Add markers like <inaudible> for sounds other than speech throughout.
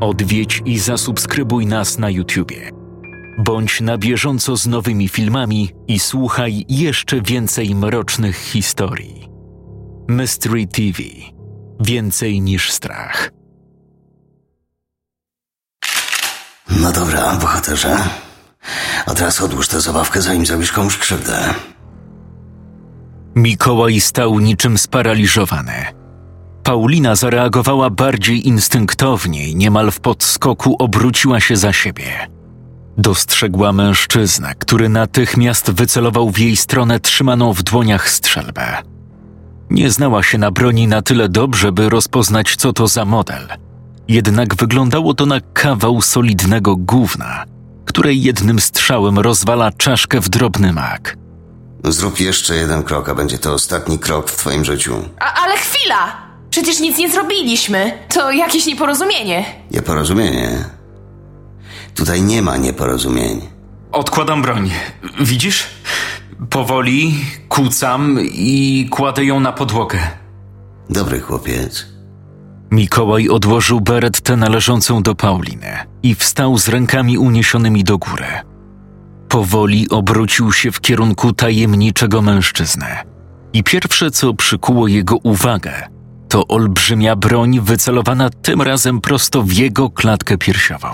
Odwiedź i zasubskrybuj nas na YouTubie. Bądź na bieżąco z nowymi filmami i słuchaj jeszcze więcej mrocznych historii. Mystery TV Więcej niż strach. No dobra, bohaterze. A teraz odłóż tę zabawkę, zanim zrobisz komuś krzywdę. Mikołaj stał niczym sparaliżowany. Paulina zareagowała bardziej instynktownie i niemal w podskoku obróciła się za siebie. Dostrzegła mężczyznę, który natychmiast wycelował w jej stronę trzymaną w dłoniach strzelbę. Nie znała się na broni na tyle dobrze, by rozpoznać, co to za model. Jednak wyglądało to na kawał solidnego gówna, której jednym strzałem rozwala czaszkę w drobny mak. Zrób jeszcze jeden krok, a będzie to ostatni krok w twoim życiu. A, ale chwila! Przecież nic nie zrobiliśmy. To jakieś nieporozumienie. Nieporozumienie. Tutaj nie ma nieporozumień. Odkładam broń. Widzisz? Powoli kucam i kładę ją na podłogę. Dobry chłopiec. Mikołaj odłożył berettę należącą do Pauliny i wstał z rękami uniesionymi do góry. Powoli obrócił się w kierunku tajemniczego mężczyzny. I pierwsze, co przykuło jego uwagę, to olbrzymia broń wycelowana tym razem prosto w jego klatkę piersiową.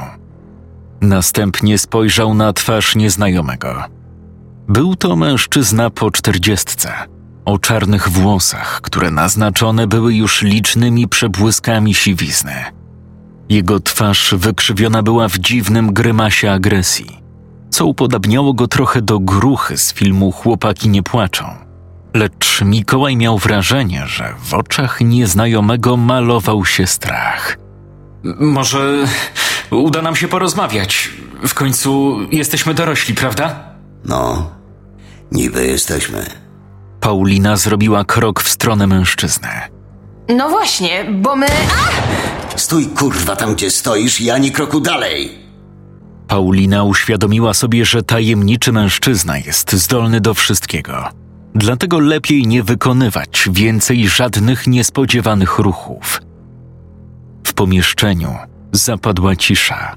Następnie spojrzał na twarz nieznajomego. Był to mężczyzna po czterdziestce, o czarnych włosach, które naznaczone były już licznymi przebłyskami siwizny. Jego twarz wykrzywiona była w dziwnym grymasie agresji, co upodabniało go trochę do gruchy z filmu Chłopaki nie płaczą. Lecz Mikołaj miał wrażenie, że w oczach nieznajomego malował się strach. Może uda nam się porozmawiać. W końcu jesteśmy dorośli, prawda? No, niby jesteśmy. Paulina zrobiła krok w stronę mężczyzny. No właśnie, bo my... A! Stój kurwa tam, gdzie stoisz i ani kroku dalej. Paulina uświadomiła sobie, że tajemniczy mężczyzna jest zdolny do wszystkiego. Dlatego lepiej nie wykonywać więcej żadnych niespodziewanych ruchów. W pomieszczeniu zapadła cisza.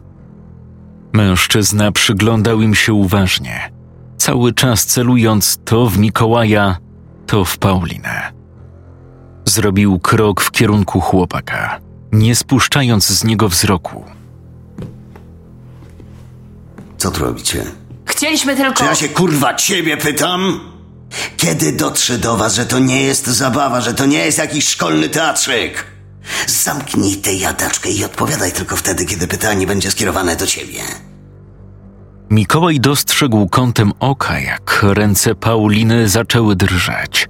Mężczyzna przyglądał im się uważnie, cały czas celując to w Mikołaja, to w Paulinę. Zrobił krok w kierunku chłopaka, nie spuszczając z niego wzroku. Co tu robicie? Chcieliśmy tylko... Czy ja się kurwa ciebie pytam? Kiedy dotrze do was, że to nie jest zabawa, że to nie jest jakiś szkolny teatrzyk? Zamknij tę jadaczkę i odpowiadaj tylko wtedy, kiedy pytanie będzie skierowane do ciebie. Mikołaj dostrzegł kątem oka, jak ręce Pauliny zaczęły drżeć.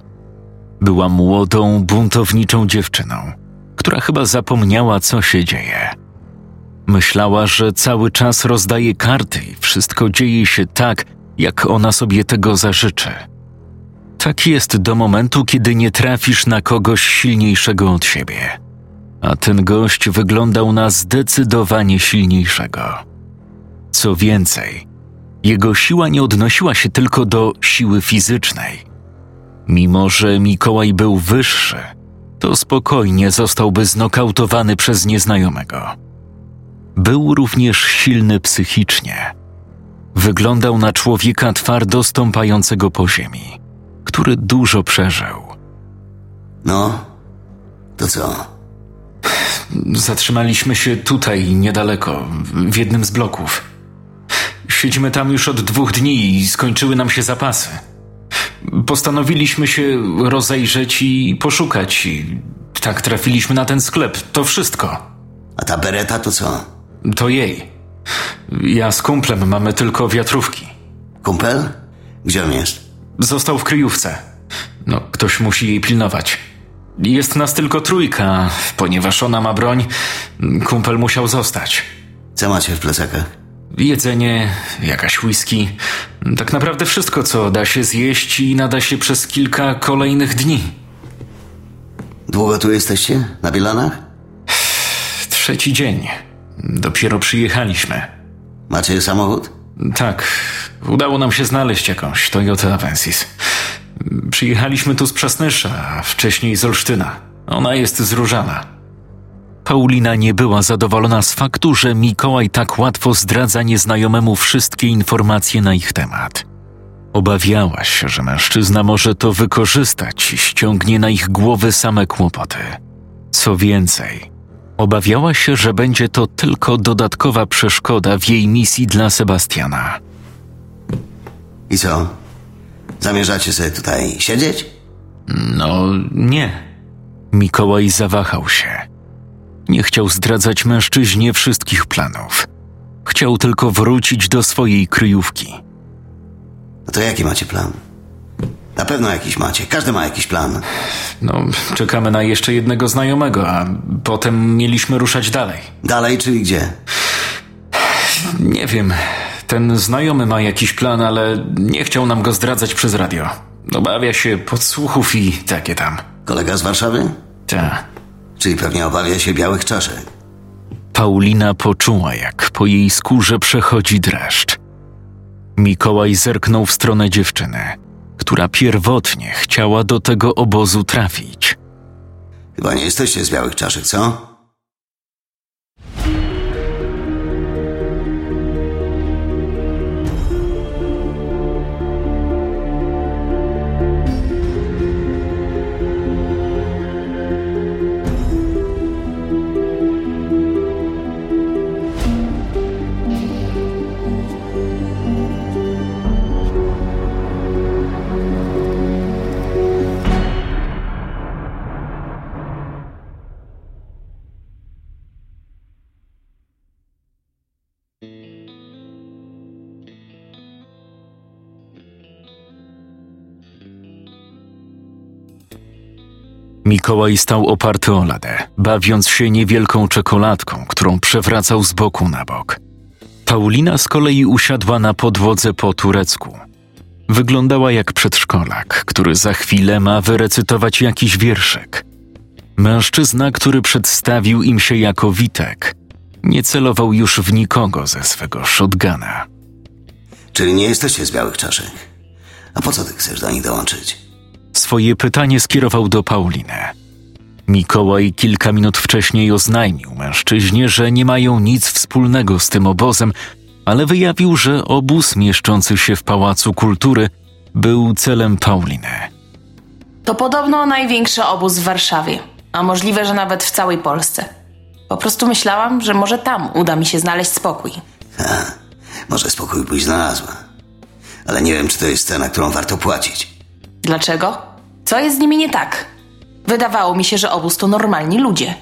Była młodą, buntowniczą dziewczyną, która chyba zapomniała, co się dzieje. Myślała, że cały czas rozdaje karty i wszystko dzieje się tak, jak ona sobie tego zażyczy. Tak jest do momentu, kiedy nie trafisz na kogoś silniejszego od siebie. A ten gość wyglądał na zdecydowanie silniejszego. Co więcej, jego siła nie odnosiła się tylko do siły fizycznej. Mimo, że Mikołaj był wyższy, to spokojnie zostałby znokautowany przez nieznajomego. Był również silny psychicznie. Wyglądał na człowieka twardo stąpającego po ziemi, który dużo przeżył. No, to co? Zatrzymaliśmy się tutaj, niedaleko, w jednym z bloków. Siedzimy tam już od dwóch dni i skończyły nam się zapasy. Postanowiliśmy się rozejrzeć i poszukać. I tak trafiliśmy na ten sklep. To wszystko. A ta bereta to co? To jej. Ja z kumplem mamy tylko wiatrówki. Kumpel? Gdzie on jest? Został w kryjówce. No, ktoś musi jej pilnować. Jest nas tylko trójka, ponieważ ona ma broń, kumpel musiał zostać. Co macie w plecakach? Jedzenie, jakaś whisky. Tak naprawdę wszystko, co da się zjeść i nada się przez kilka kolejnych dni. Długo tu jesteście? Na Bielanach? Trzeci dzień. Dopiero przyjechaliśmy. Macie samochód? Tak, udało nam się znaleźć jakąś Toyota Avensis. Przyjechaliśmy tu z Przasnysza, a wcześniej z Olsztyna. Ona jest zróżana. Paulina nie była zadowolona z faktu, że Mikołaj tak łatwo zdradza nieznajomemu wszystkie informacje na ich temat. Obawiała się, że mężczyzna może to wykorzystać i ściągnie na ich głowy same kłopoty. Co więcej, obawiała się, że będzie to tylko dodatkowa przeszkoda w jej misji dla Sebastiana. I co? Zamierzacie sobie tutaj siedzieć? No, nie. Mikołaj zawahał się. Nie chciał zdradzać mężczyźnie wszystkich planów. Chciał tylko wrócić do swojej kryjówki. No to jaki macie plan? Na pewno jakiś macie. Każdy ma jakiś plan. No, czekamy na jeszcze jednego znajomego, a potem mieliśmy ruszać dalej. Dalej, czyli gdzie? Nie wiem. Ten znajomy ma jakiś plan, ale nie chciał nam go zdradzać przez radio. Obawia się podsłuchów i takie tam. Kolega z Warszawy? Ta. Czyli pewnie obawia się białych czaszek. Paulina poczuła, jak po jej skórze przechodzi dreszcz. Mikołaj zerknął w stronę dziewczyny, która pierwotnie chciała do tego obozu trafić. Chyba nie jesteście z białych czaszek, co? Mikołaj stał oparty o ladę, bawiąc się niewielką czekoladką, którą przewracał z boku na bok. Paulina z kolei usiadła na podłodze po turecku. Wyglądała jak przedszkolak, który za chwilę ma wyrecytować jakiś wierszyk. Mężczyzna, który przedstawił im się jako Witek, nie celował już w nikogo ze swego shotguna. Czyli nie jesteście z białych czaszek. A po co ty chcesz do nich dołączyć? Swoje pytanie skierował do Pauliny. Mikołaj kilka minut wcześniej oznajmił mężczyźnie, że nie mają nic wspólnego z tym obozem, ale wyjawił, że obóz mieszczący się w Pałacu Kultury był celem Pauliny. To podobno największy obóz w Warszawie, a możliwe, że nawet w całej Polsce. Po prostu myślałam, że może tam uda mi się znaleźć spokój. Ha, może spokój byś znalazła. Ale nie wiem, czy to jest cena, którą warto płacić. Dlaczego? Co jest z nimi nie tak? Wydawało mi się, że obóz to normalni ludzie.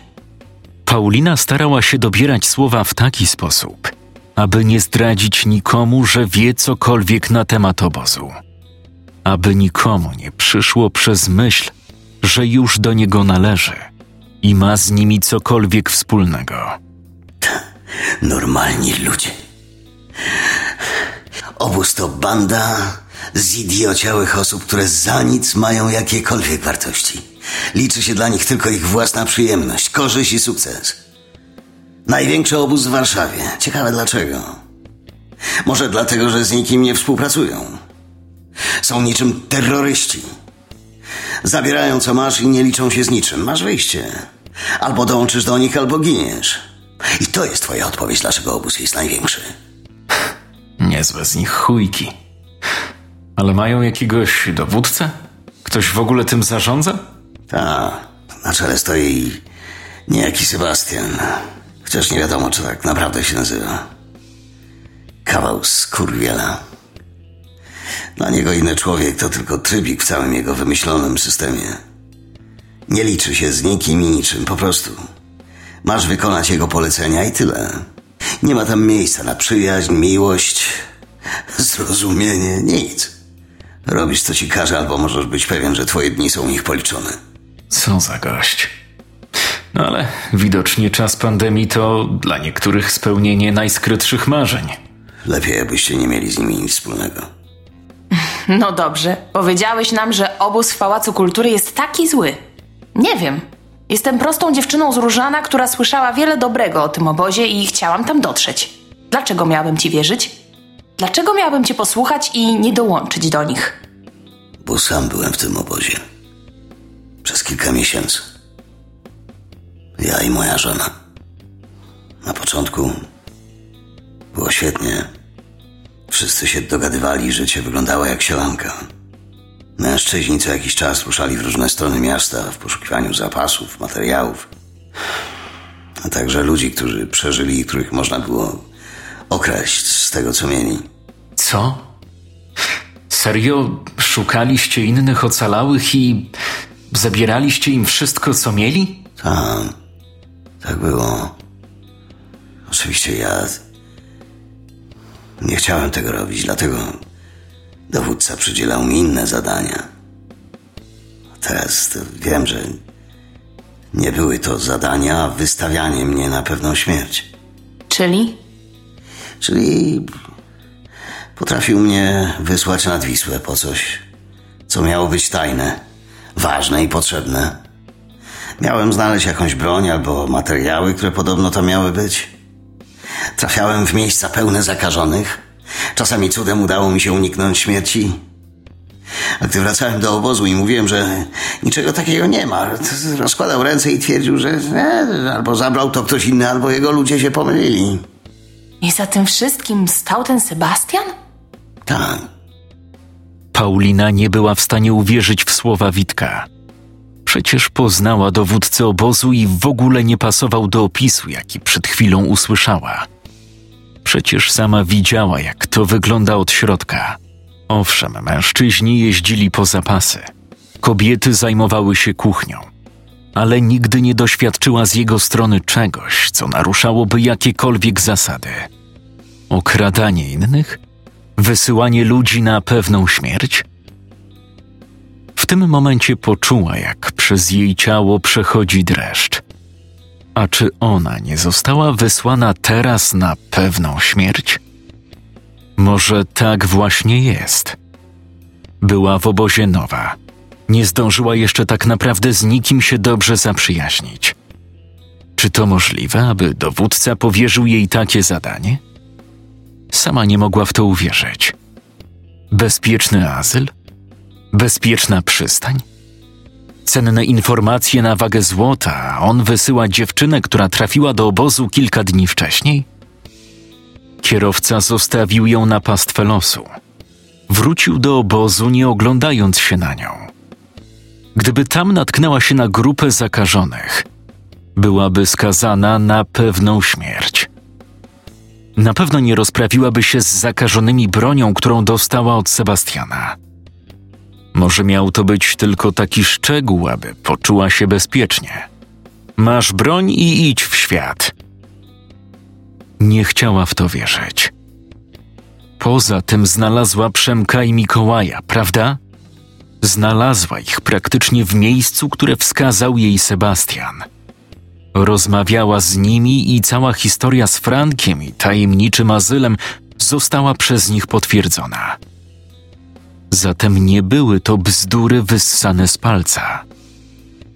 Paulina starała się dobierać słowa w taki sposób, aby nie zdradzić nikomu, że wie cokolwiek na temat obozu. Aby nikomu nie przyszło przez myśl, że już do niego należy i ma z nimi cokolwiek wspólnego. Normalni ludzie. Obóz to banda zidiociałych osób, które za nic mają jakiekolwiek wartości. Liczy się dla nich tylko ich własna przyjemność, korzyść i sukces. Największy obóz w Warszawie. Ciekawe dlaczego. Może dlatego, że z nikim nie współpracują. Są niczym terroryści. Zabierają co masz i nie liczą się z niczym. Masz wyjście. Albo dołączysz do nich, albo giniesz. I to jest twoja odpowiedź, dlaczego obóz jest największy. Niezłe z nich chujki. Ale mają jakiegoś dowódcę? Ktoś w ogóle tym zarządza? Ta, na czele stoi niejaki Sebastian. Chociaż nie wiadomo, czy tak naprawdę się nazywa. Kawał skurwiela. Dla niego inny człowiek to tylko trybik w całym jego wymyślonym systemie. Nie liczy się z nikim i niczym, po prostu. Masz wykonać jego polecenia i tyle. Nie ma tam miejsca na przyjaźń, miłość, <laughs> zrozumienie, nic. Robisz co ci każe, albo możesz być pewien, że twoje dni są u nich policzone. Co za gość. No ale widocznie czas pandemii to dla niektórych spełnienie najskrytszych marzeń. Lepiej, abyście nie mieli z nimi nic wspólnego. <laughs> No dobrze, powiedziałeś nam, że obóz w Pałacu Kultury jest taki zły. Nie wiem. Jestem prostą dziewczyną z Różana, która słyszała wiele dobrego o tym obozie i chciałam tam dotrzeć. Dlaczego miałabym ci wierzyć? Dlaczego miałabym cię posłuchać i nie dołączyć do nich? Bo sam byłem w tym obozie. Przez kilka miesięcy. Ja i moja żona. Na początku było świetnie. Wszyscy się dogadywali, życie wyglądało jak sielanka. Mężczyźni co jakiś czas ruszali w różne strony miasta w poszukiwaniu zapasów, materiałów, a także ludzi, którzy przeżyli i których można było okraść z tego, co mieli. Co? Serio szukaliście innych ocalałych i zabieraliście im wszystko, co mieli? Tak, tak było. Oczywiście ja nie chciałem tego robić, dlatego dowódca przydzielał mi inne zadania. Teraz wiem, że nie były to zadania, a wystawianie mnie na pewną śmierć. Czyli? Czyli potrafił mnie wysłać nad Wisłę po coś, co miało być tajne, ważne i potrzebne. Miałem znaleźć jakąś broń albo materiały, które podobno to miały być. Trafiałem w miejsca pełne zakażonych. Czasami cudem udało mi się uniknąć śmierci. A gdy wracałem do obozu i mówiłem, że niczego takiego nie ma, rozkładał ręce i twierdził, że nie, albo zabrał to ktoś inny, albo jego ludzie się pomylili. I za tym wszystkim stał ten Sebastian? Tak. Paulina nie była w stanie uwierzyć w słowa Witka. Przecież poznała dowódcę obozu i w ogóle nie pasował do opisu, jaki przed chwilą usłyszała. Przecież sama widziała, jak to wygląda od środka. Owszem, mężczyźni jeździli po zapasy. Kobiety zajmowały się kuchnią. Ale nigdy nie doświadczyła z jego strony czegoś, co naruszałoby jakiekolwiek zasady. Okradanie innych? Wysyłanie ludzi na pewną śmierć? W tym momencie poczuła, jak przez jej ciało przechodzi dreszcz. A czy ona nie została wysłana teraz na pewną śmierć? Może tak właśnie jest. Była w obozie nowa. Nie zdążyła jeszcze tak naprawdę z nikim się dobrze zaprzyjaźnić. Czy to możliwe, aby dowódca powierzył jej takie zadanie? Sama nie mogła w to uwierzyć. Bezpieczny azyl? Bezpieczna przystań? Cenne informacje na wagę złota, on wysyła dziewczynę, która trafiła do obozu kilka dni wcześniej? Kierowca zostawił ją na pastwę losu. Wrócił do obozu, nie oglądając się na nią. Gdyby tam natknęła się na grupę zakażonych, byłaby skazana na pewną śmierć. Na pewno nie rozprawiłaby się z zakażonymi bronią, którą dostała od Sebastiana. Może miał to być tylko taki szczegół, aby poczuła się bezpiecznie. Masz broń i idź w świat. Nie chciała w to wierzyć. Poza tym znalazła Przemka i Mikołaja, prawda? Znalazła ich praktycznie w miejscu, które wskazał jej Sebastian. Rozmawiała z nimi i cała historia z Frankiem i tajemniczym azylem została przez nich potwierdzona. Zatem nie były to bzdury wyssane z palca.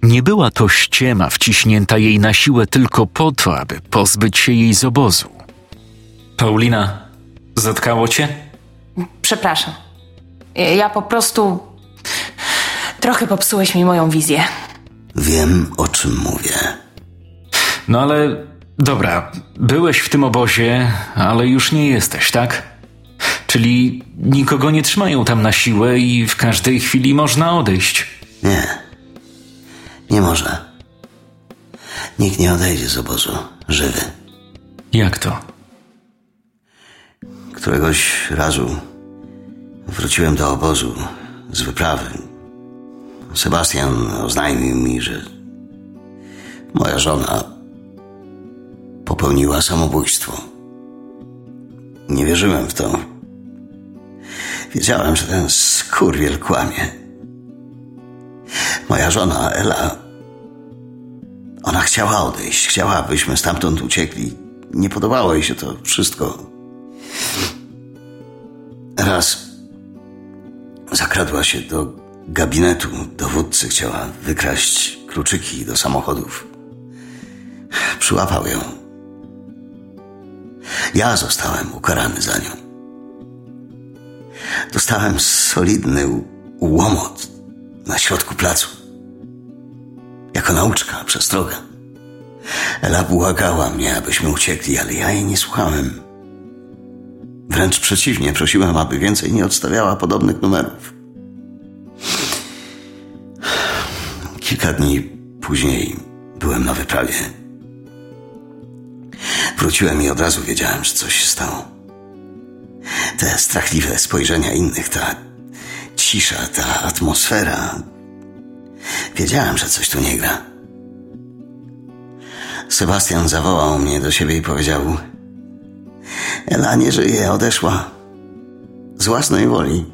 Nie była to ściema wciśnięta jej na siłę tylko po to, aby pozbyć się jej z obozu. Paulina, zatkało cię? Przepraszam. Ja po prostu. Trochę popsułeś mi moją wizję. Wiem, o czym mówię. No ale dobra, byłeś w tym obozie, ale już nie jesteś, tak? Czyli nikogo nie trzymają tam na siłę i w każdej chwili można odejść. Nie. Nie można. Nikt nie odejdzie z obozu żywy. Jak to? Któregoś razu wróciłem do obozu z wyprawy. Sebastian oznajmił mi, że moja żona popełniła samobójstwo. Nie wierzyłem w to. Wiedziałem, że ten skurwiel kłamie. Moja żona, Ela, ona chciała odejść, chciała, abyśmy stamtąd uciekli. Nie podobało jej się to wszystko. Raz zakradła się do gabinetu dowódcy, chciała wykraść kluczyki do samochodów. Przyłapał ją. Ja zostałem ukarany za nią. Dostałem solidny łomot na środku placu. Jako nauczka, przestroga. Ela błagała mnie, abyśmy uciekli, ale ja jej nie słuchałem. Wręcz przeciwnie, prosiłem, aby więcej nie odstawiała podobnych numerów. Kilka dni później byłem na wyprawie. Wróciłem i od razu wiedziałem, że coś się stało. Te strachliwe spojrzenia innych, ta cisza, ta atmosfera. Wiedziałem, że coś tu nie gra. Sebastian zawołał mnie do siebie i powiedział: Ela nie żyje, odeszła. Z własnej woli.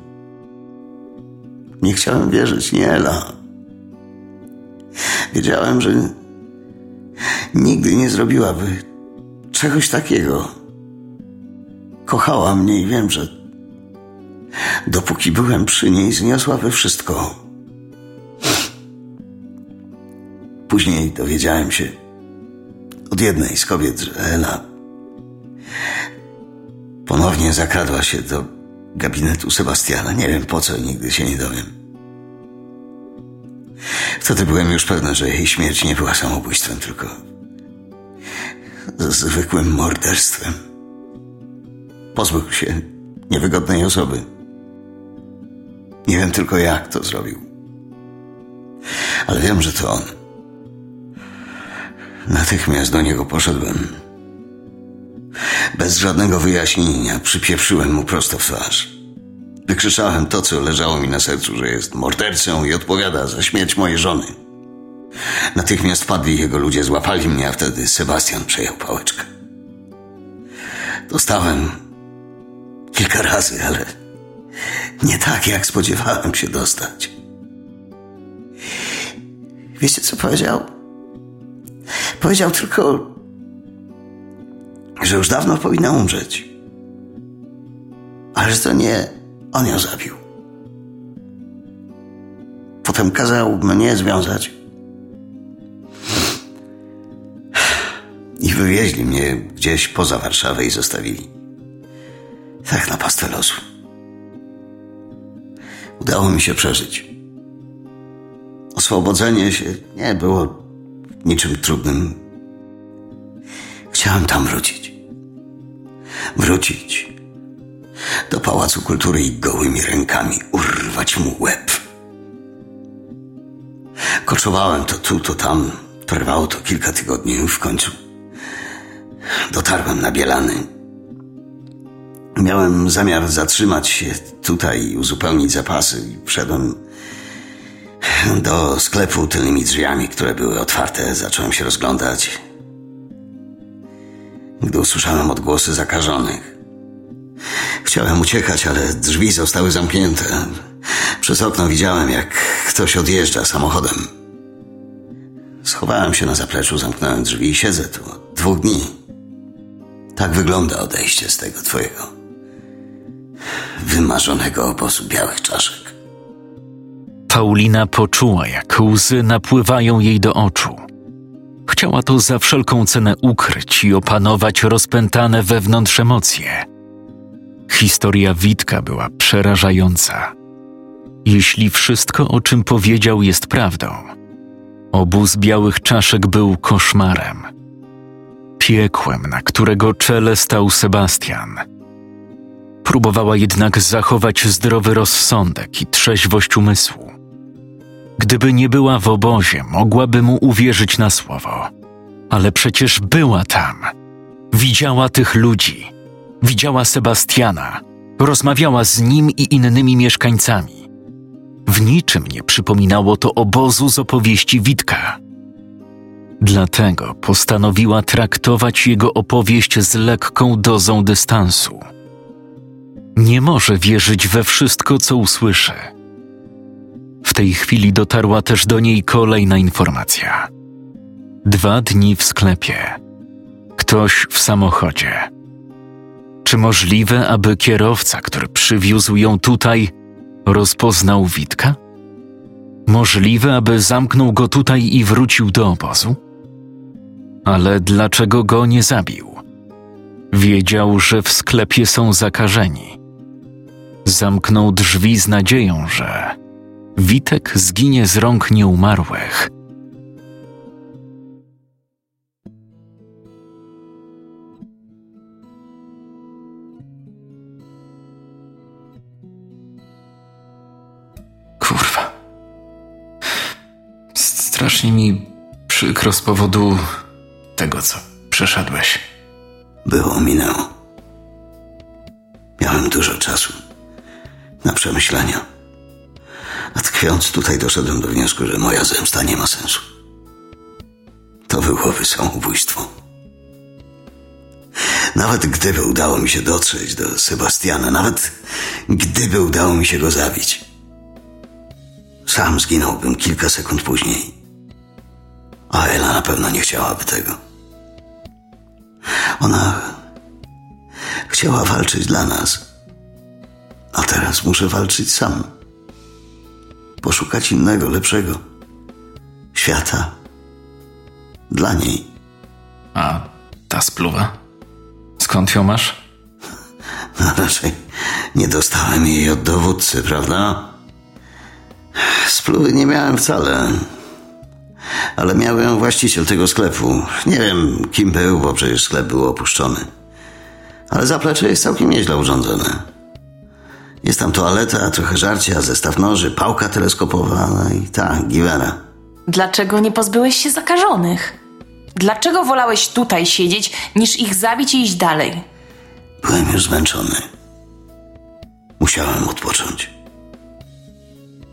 Nie chciałem wierzyć, nie Ela. Wiedziałem, że nigdy nie zrobiłaby czegoś takiego. Kochała mnie i wiem, że dopóki byłem przy niej, zniosłaby wszystko. Później dowiedziałem się od jednej z kobiet, że Ela ponownie zakradła się do gabinetu Sebastiana. Nie wiem po co, nigdy się nie dowiem. Wtedy byłem już pewny, że jej śmierć nie była samobójstwem, tylko zwykłym morderstwem. Pozbył się niewygodnej osoby. Nie wiem tylko jak to zrobił. Ale wiem, że to on. Natychmiast do niego poszedłem. Bez żadnego wyjaśnienia przypieprzyłem mu prosto w twarz. Wykrzyczałem to, co leżało mi na sercu, że jest mordercą i odpowiada za śmierć mojej żony. Natychmiast wpadli jego ludzie, złapali mnie, a wtedy Sebastian przejął pałeczkę. Dostałem kilka razy, ale nie tak, jak spodziewałem się dostać. Wiecie, co powiedział? Powiedział tylko, że już dawno powinna umrzeć. Ale że to nie on ją zabił. Potem kazał mnie związać. I wywieźli mnie gdzieś poza Warszawę i zostawili. Tak na pastwę losu. Udało mi się przeżyć. Oswobodzenie się nie było niczym trudnym. Chciałem tam wrócić. Wrócić do Pałacu Kultury i gołymi rękami urwać mu łeb. Koczowałem to tu, to tam. Trwało to kilka tygodni. W końcu dotarłem na Bielany. Miałem zamiar zatrzymać się tutaj i uzupełnić zapasy wszedłem do sklepu tylnymi drzwiami, które były otwarte. Zacząłem się rozglądać, gdy usłyszałem odgłosy zakażonych. Chciałem uciekać, ale drzwi zostały zamknięte. Przez okno widziałem, jak ktoś odjeżdża samochodem. Schowałem się na zapleczu, zamknąłem drzwi i siedzę tu od dwóch dni. Tak wygląda odejście z tego twojego wymarzonego obozu białych czaszek. Paulina poczuła, jak łzy napływają jej do oczu. Chciała to za wszelką cenę ukryć i opanować rozpętane wewnątrz emocje. Historia Witka była przerażająca. Jeśli wszystko, o czym powiedział, jest prawdą, obóz białych czaszek był koszmarem. Piekłem, na którego czele stał Sebastian. Próbowała jednak zachować zdrowy rozsądek i trzeźwość umysłu. Gdyby nie była w obozie, mogłaby mu uwierzyć na słowo. Ale przecież była tam. Widziała tych ludzi. Widziała Sebastiana. Rozmawiała z nim i innymi mieszkańcami. W niczym nie przypominało to obozu z opowieści Witka. Dlatego postanowiła traktować jego opowieść z lekką dozą dystansu. Nie może wierzyć we wszystko, co usłyszy. W tej chwili dotarła też do niej kolejna informacja. Dwa dni w sklepie. Ktoś w samochodzie. Czy możliwe, aby kierowca, który przywiózł ją tutaj, rozpoznał Witka? Możliwe, aby zamknął go tutaj i wrócił do obozu? Ale dlaczego go nie zabił? Wiedział, że w sklepie są zakażeni. Zamknął drzwi z nadzieją, że Witek zginie z rąk nieumarłych. Strasznie mi przykro z powodu tego, co przeszedłeś. Było, minęło. Miałem dużo czasu na przemyślenia. A tkwiąc tutaj doszedłem do wniosku, że moja zemsta nie ma sensu. To byłoby samobójstwo. Nawet gdyby udało mi się dotrzeć do Sebastiana, nawet gdyby udało mi się go zabić, sam zginąłbym kilka sekund później. A Ela na pewno nie chciałaby tego. Ona chciała walczyć dla nas, a teraz muszę walczyć sam. Poszukać innego, lepszego świata dla niej. A ta spluwa? Skąd ją masz? <laughs> No raczej nie dostałem jej od dowódcy, prawda? Spluwy nie miałem wcale. Ale miał ją właściciel tego sklepu. Nie wiem, kim był, bo przecież sklep był opuszczony. Ale zaplecze jest całkiem nieźle urządzone. Jest tam toaleta, trochę żarcia, zestaw noży, pałka teleskopowa, no i tak, giwera. Dlaczego nie pozbyłeś się zakażonych? Dlaczego wolałeś tutaj siedzieć, niż ich zabić i iść dalej? Byłem już zmęczony. Musiałem odpocząć.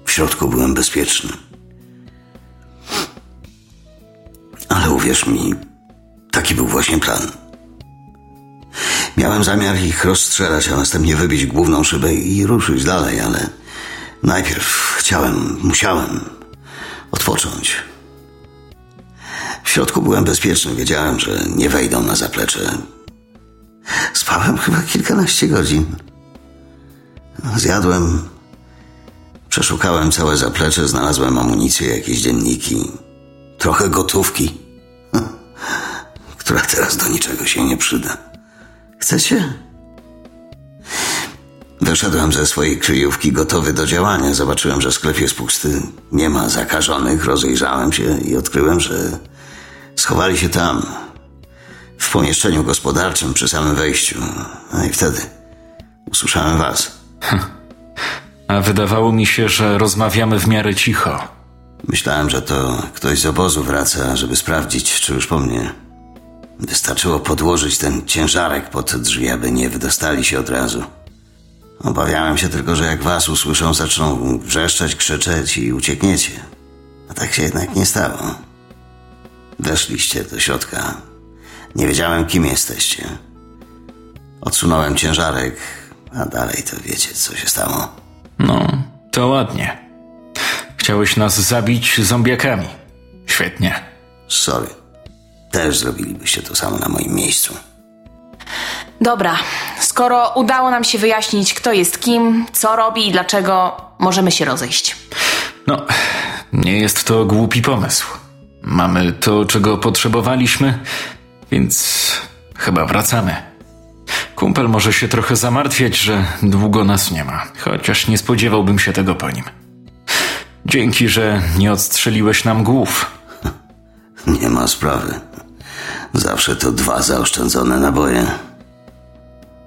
W środku byłem bezpieczny. Ale uwierz mi, taki był właśnie plan. Miałem zamiar ich rozstrzelać, a następnie wybić główną szybę i ruszyć dalej, ale najpierw chciałem, musiałem odpocząć. W środku byłem bezpieczny, wiedziałem, że nie wejdą na zaplecze. Spałem chyba kilkanaście godzin. Zjadłem, przeszukałem całe zaplecze, znalazłem amunicję, jakieś dzienniki, trochę gotówki, która teraz do niczego się nie przyda. Chcecie? Wyszedłem ze swojej kryjówki gotowy do działania. Zobaczyłem, że sklep jest pusty, nie ma zakażonych. Rozejrzałem się i odkryłem, że schowali się tam, w pomieszczeniu gospodarczym przy samym wejściu. A i wtedy usłyszałem was. A wydawało mi się, że rozmawiamy w miarę cicho. Myślałem, że to ktoś z obozu wraca, żeby sprawdzić, czy już po mnie. Wystarczyło podłożyć ten ciężarek pod drzwi, aby nie wydostali się od razu. Obawiałem się tylko, że jak was usłyszą, zaczną wrzeszczeć, krzyczeć i uciekniecie. A tak się jednak nie stało. Weszliście do środka. Nie wiedziałem, kim jesteście. Odsunąłem ciężarek, a dalej to wiecie, co się stało. No, to ładnie. Chciałeś nas zabić zombiakami. Świetnie. Sorry. Też zrobilibyście to samo na moim miejscu. Dobra, skoro udało nam się wyjaśnić, kto jest kim, co robi i dlaczego, możemy się rozejść. No, nie jest to głupi pomysł. Mamy to, czego potrzebowaliśmy, więc chyba wracamy. Kumpel może się trochę zamartwiać, że długo nas nie ma, chociaż nie spodziewałbym się tego po nim. Dzięki, że nie odstrzeliłeś nam głów. <laughs> Nie ma sprawy. Zawsze to dwa zaoszczędzone naboje.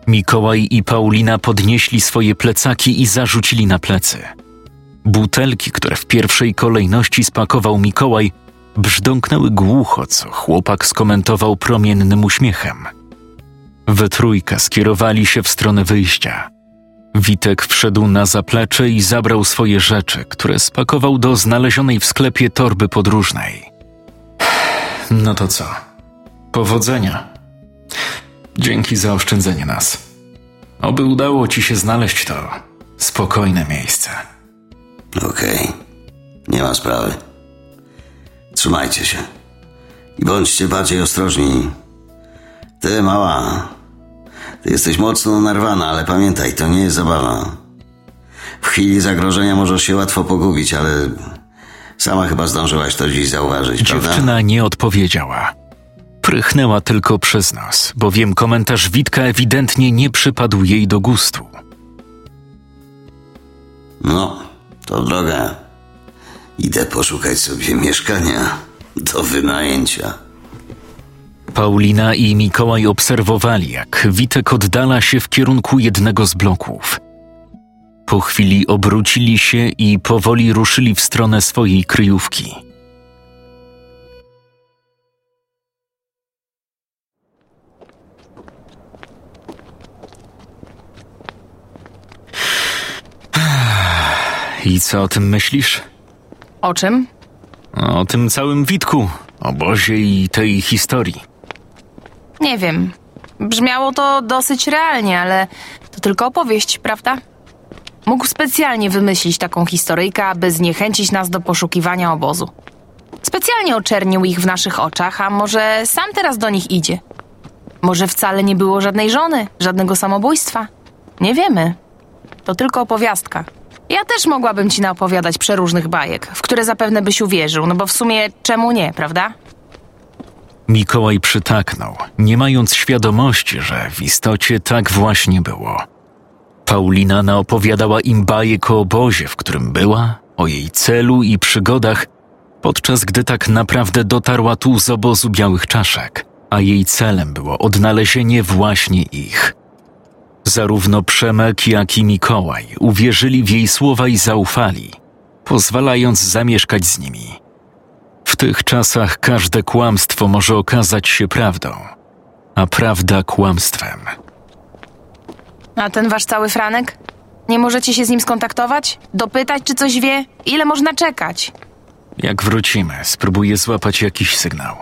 Mikołaj i Paulina podnieśli swoje plecaki i zarzucili na plecy. Butelki, które w pierwszej kolejności spakował Mikołaj, brzdąknęły głucho, co chłopak skomentował promiennym uśmiechem. We trójkę skierowali się w stronę wyjścia. Witek wszedł na zaplecze i zabrał swoje rzeczy, które spakował do znalezionej w sklepie torby podróżnej. No to co? Powodzenia. Dzięki za oszczędzenie nas. Oby udało ci się znaleźć to spokojne miejsce. Okej. Nie ma sprawy. Trzymajcie się. I bądźcie bardziej ostrożni. Ty, mała. Ty jesteś mocno narwana, ale pamiętaj, to nie jest zabawa. W chwili zagrożenia możesz się łatwo pogubić, ale sama chyba zdążyłaś to dziś zauważyć, prawda? Dziewczyna nie odpowiedziała. Prychnęła tylko przez nos, bowiem komentarz Witka ewidentnie nie przypadł jej do gustu. No, to droga. Idę poszukać sobie mieszkania do wynajęcia. Paulina i Mikołaj obserwowali, jak Witek oddala się w kierunku jednego z bloków. Po chwili obrócili się i powoli ruszyli w stronę swojej kryjówki. I co o tym myślisz? O czym? O tym całym Witku, obozie i tej historii. Nie wiem. Brzmiało to dosyć realnie, ale to tylko opowieść, prawda? Mógł specjalnie wymyślić taką historyjkę, aby zniechęcić nas do poszukiwania obozu. Specjalnie oczernił ich w naszych oczach, a może sam teraz do nich idzie? Może wcale nie było żadnej żony, żadnego samobójstwa? Nie wiemy. To tylko opowiastka. Ja też mogłabym ci naopowiadać przeróżnych bajek, w które zapewne byś uwierzył, no bo w sumie czemu nie, prawda? Mikołaj przytaknął, nie mając świadomości, że w istocie tak właśnie było. Paulina naopowiadała im bajek o obozie, w którym była, o jej celu i przygodach, podczas gdy tak naprawdę dotarła tu z obozu białych czaszek, a jej celem było odnalezienie właśnie ich. Zarówno Przemek, jak i Mikołaj uwierzyli w jej słowa i zaufali, pozwalając zamieszkać z nimi. W tych czasach każde kłamstwo może okazać się prawdą, a prawda kłamstwem. A ten wasz cały Franek? Nie możecie się z nim skontaktować? Dopytać, czy coś wie? Ile można czekać? Jak wrócimy, spróbuję złapać jakiś sygnał.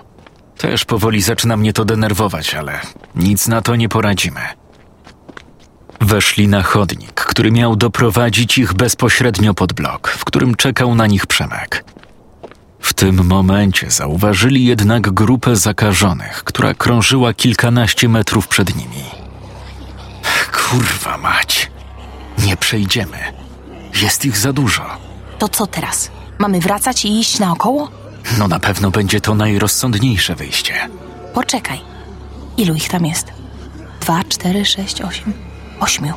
Też powoli zaczyna mnie to denerwować, ale nic na to nie poradzimy. Weszli na chodnik, który miał doprowadzić ich bezpośrednio pod blok, w którym czekał na nich Przemek. W tym momencie zauważyli jednak grupę zakażonych, która krążyła kilkanaście metrów przed nimi. Kurwa mać! Nie przejdziemy. Jest ich za dużo. To co teraz? Mamy wracać i iść naokoło? No na pewno będzie to najrozsądniejsze wyjście. Poczekaj. Ilu ich tam jest? Dwa, cztery, sześć, osiem. Ośmiu.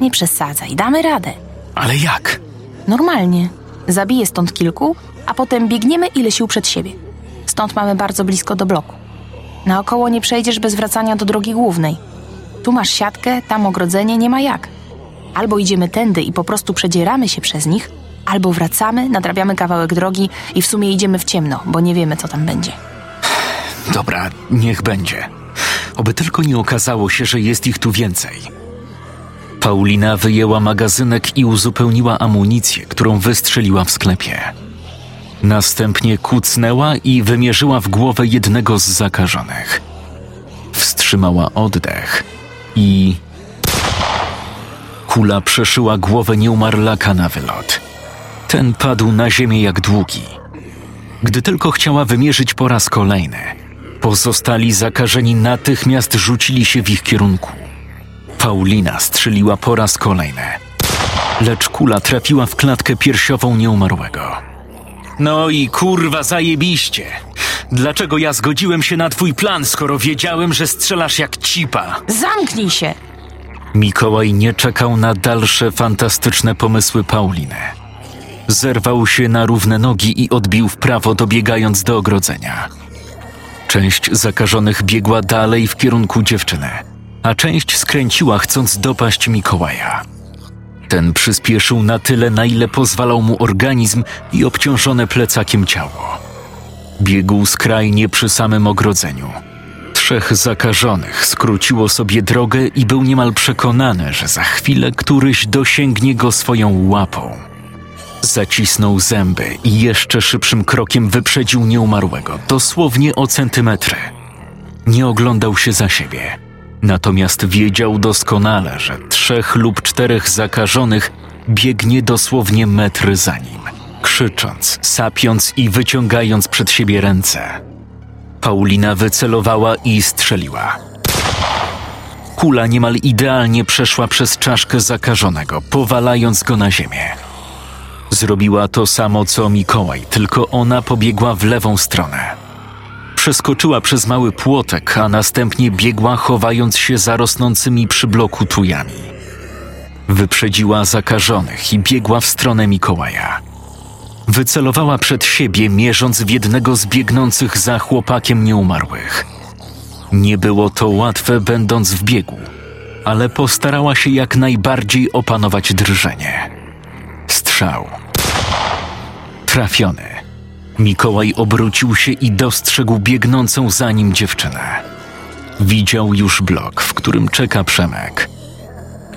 Nie przesadzaj, damy radę. Ale jak? Normalnie. Zabiję stąd kilku, a potem biegniemy ile sił przed siebie. Stąd mamy bardzo blisko do bloku. Naokoło nie przejdziesz bez wracania do drogi głównej. Tu masz siatkę, tam ogrodzenie, nie ma jak. Albo idziemy tędy i po prostu przedzieramy się przez nich, albo wracamy, nadrabiamy kawałek drogi i w sumie idziemy w ciemno, bo nie wiemy, co tam będzie. Dobra, niech będzie. Oby tylko nie okazało się, że jest ich tu więcej. Paulina wyjęła magazynek i uzupełniła amunicję, którą wystrzeliła w sklepie. Następnie kucnęła i wymierzyła w głowę jednego z zakażonych. Wstrzymała oddech i. Kula przeszyła głowę nieumarlaka na wylot. Ten padł na ziemię jak długi. Gdy tylko chciała wymierzyć po raz kolejny, pozostali zakażeni natychmiast rzucili się w ich kierunku. Paulina strzeliła po raz kolejny, lecz kula trafiła w klatkę piersiową nieumarłego. No i kurwa zajebiście! Dlaczego ja zgodziłem się na twój plan, skoro wiedziałem, że strzelasz jak cipa? Zamknij się! Mikołaj nie czekał na dalsze fantastyczne pomysły Pauliny. Zerwał się na równe nogi i odbił w prawo, dobiegając do ogrodzenia. Część zakażonych biegła dalej w kierunku dziewczyny, a część skręciła, chcąc dopaść Mikołaja. Ten przyspieszył na tyle, na ile pozwalał mu organizm i obciążone plecakiem ciało. Biegł skrajnie przy samym ogrodzeniu. Trzech zakażonych skróciło sobie drogę i był niemal przekonany, że za chwilę któryś dosięgnie go swoją łapą. Zacisnął zęby i jeszcze szybszym krokiem wyprzedził nieumarłego, dosłownie o centymetry. Nie oglądał się za siebie. Natomiast wiedział doskonale, że trzech lub czterech zakażonych biegnie dosłownie metry za nim, krzycząc, sapiąc i wyciągając przed siebie ręce. Paulina wycelowała i strzeliła. Kula niemal idealnie przeszła przez czaszkę zakażonego, powalając go na ziemię. Zrobiła to samo co Mikołaj, tylko ona pobiegła w lewą stronę. Przeskoczyła przez mały płotek, a następnie biegła, chowając się za rosnącymi przy bloku tujami. Wyprzedziła zakażonych i biegła w stronę Mikołaja. Wycelowała przed siebie, mierząc w jednego z biegnących za chłopakiem nieumarłych. Nie było to łatwe, będąc w biegu, ale postarała się jak najbardziej opanować drżenie. Strzał. Trafiony. Mikołaj obrócił się i dostrzegł biegnącą za nim dziewczynę. Widział już blok, w którym czeka Przemek.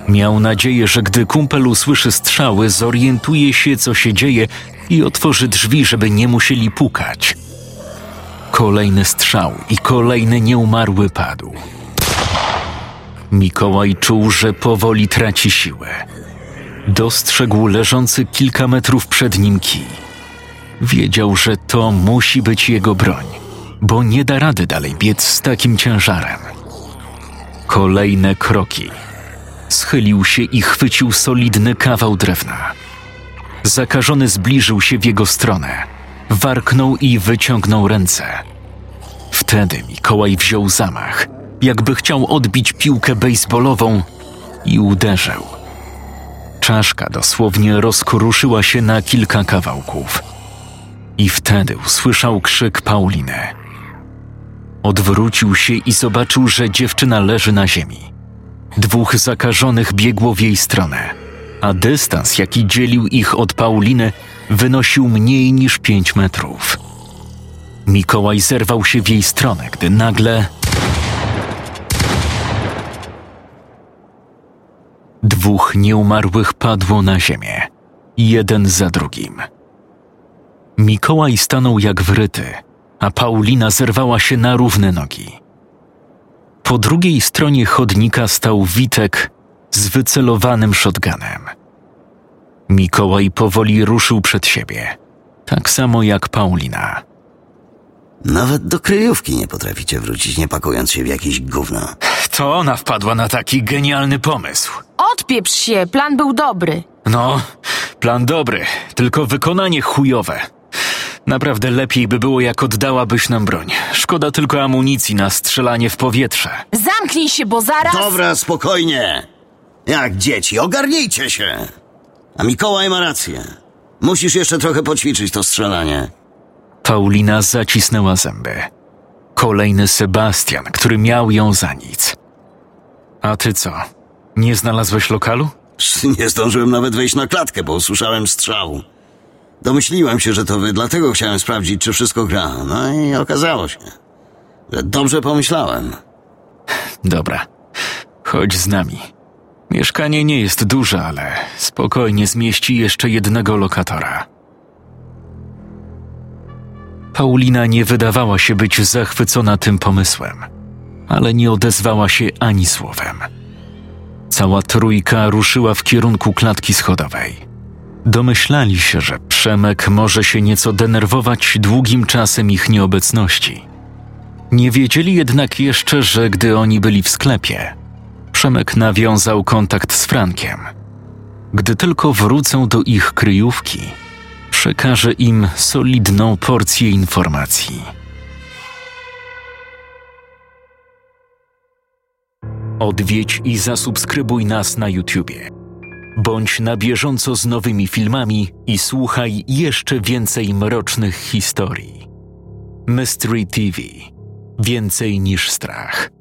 Miał nadzieję, że gdy kumpel usłyszy strzały, zorientuje się, co się dzieje i otworzy drzwi, żeby nie musieli pukać. Kolejny strzał i kolejny nieumarły padł. Mikołaj czuł, że powoli traci siłę. Dostrzegł leżący kilka metrów przed nim kij. Wiedział, że to musi być jego broń, bo nie da rady dalej biec z takim ciężarem. Kolejne kroki. Schylił się i chwycił solidny kawał drewna. Zakażony zbliżył się w jego stronę. Warknął i wyciągnął ręce. Wtedy Mikołaj wziął zamach, jakby chciał odbić piłkę bejsbolową i uderzył. Czaszka dosłownie rozkruszyła się na kilka kawałków. I wtedy usłyszał krzyk Pauliny. Odwrócił się i zobaczył, że dziewczyna leży na ziemi. Dwóch zakażonych biegło w jej stronę, a dystans, jaki dzielił ich od Pauliny, wynosił mniej niż pięć metrów. Mikołaj zerwał się w jej stronę, gdy nagle. Dwóch nieumarłych padło na ziemię, jeden za drugim. Mikołaj stanął jak wryty, a Paulina zerwała się na równe nogi. Po drugiej stronie chodnika stał Witek z wycelowanym shotgunem. Mikołaj powoli ruszył przed siebie, tak samo jak Paulina. Nawet do kryjówki nie potraficie wrócić, nie pakując się w jakieś gówno. To ona wpadła na taki genialny pomysł. Odpieprz się, plan był dobry. No, plan dobry, tylko wykonanie chujowe. Naprawdę lepiej by było, jak oddałabyś nam broń. Szkoda tylko amunicji na strzelanie w powietrze. Zamknij się, bo zaraz... Dobra, spokojnie. Jak dzieci, ogarnijcie się. A Mikołaj ma rację. Musisz jeszcze trochę poćwiczyć to strzelanie. Paulina zacisnęła zęby. Kolejny Sebastian, który miał ją za nic. A ty co? Nie znalazłeś lokalu? Nie zdążyłem nawet wejść na klatkę, bo usłyszałem strzał. Domyśliłem się, że to wy, dlatego chciałem sprawdzić, czy wszystko gra. No i okazało się, że dobrze pomyślałem. Dobra, chodź z nami. Mieszkanie nie jest duże, ale spokojnie zmieści jeszcze jednego lokatora. Paulina nie wydawała się być zachwycona tym pomysłem, ale nie odezwała się ani słowem. Cała trójka ruszyła w kierunku klatki schodowej. Domyślali się, że Przemek może się nieco denerwować długim czasem ich nieobecności. Nie wiedzieli jednak jeszcze, że gdy oni byli w sklepie, Przemek nawiązał kontakt z Frankiem. Gdy tylko wrócą do ich kryjówki, przekaże im solidną porcję informacji. Odwiedź i zasubskrybuj nas na YouTubie. Bądź na bieżąco z nowymi filmami i słuchaj jeszcze więcej mrocznych historii. Mystery TV. Więcej niż strach.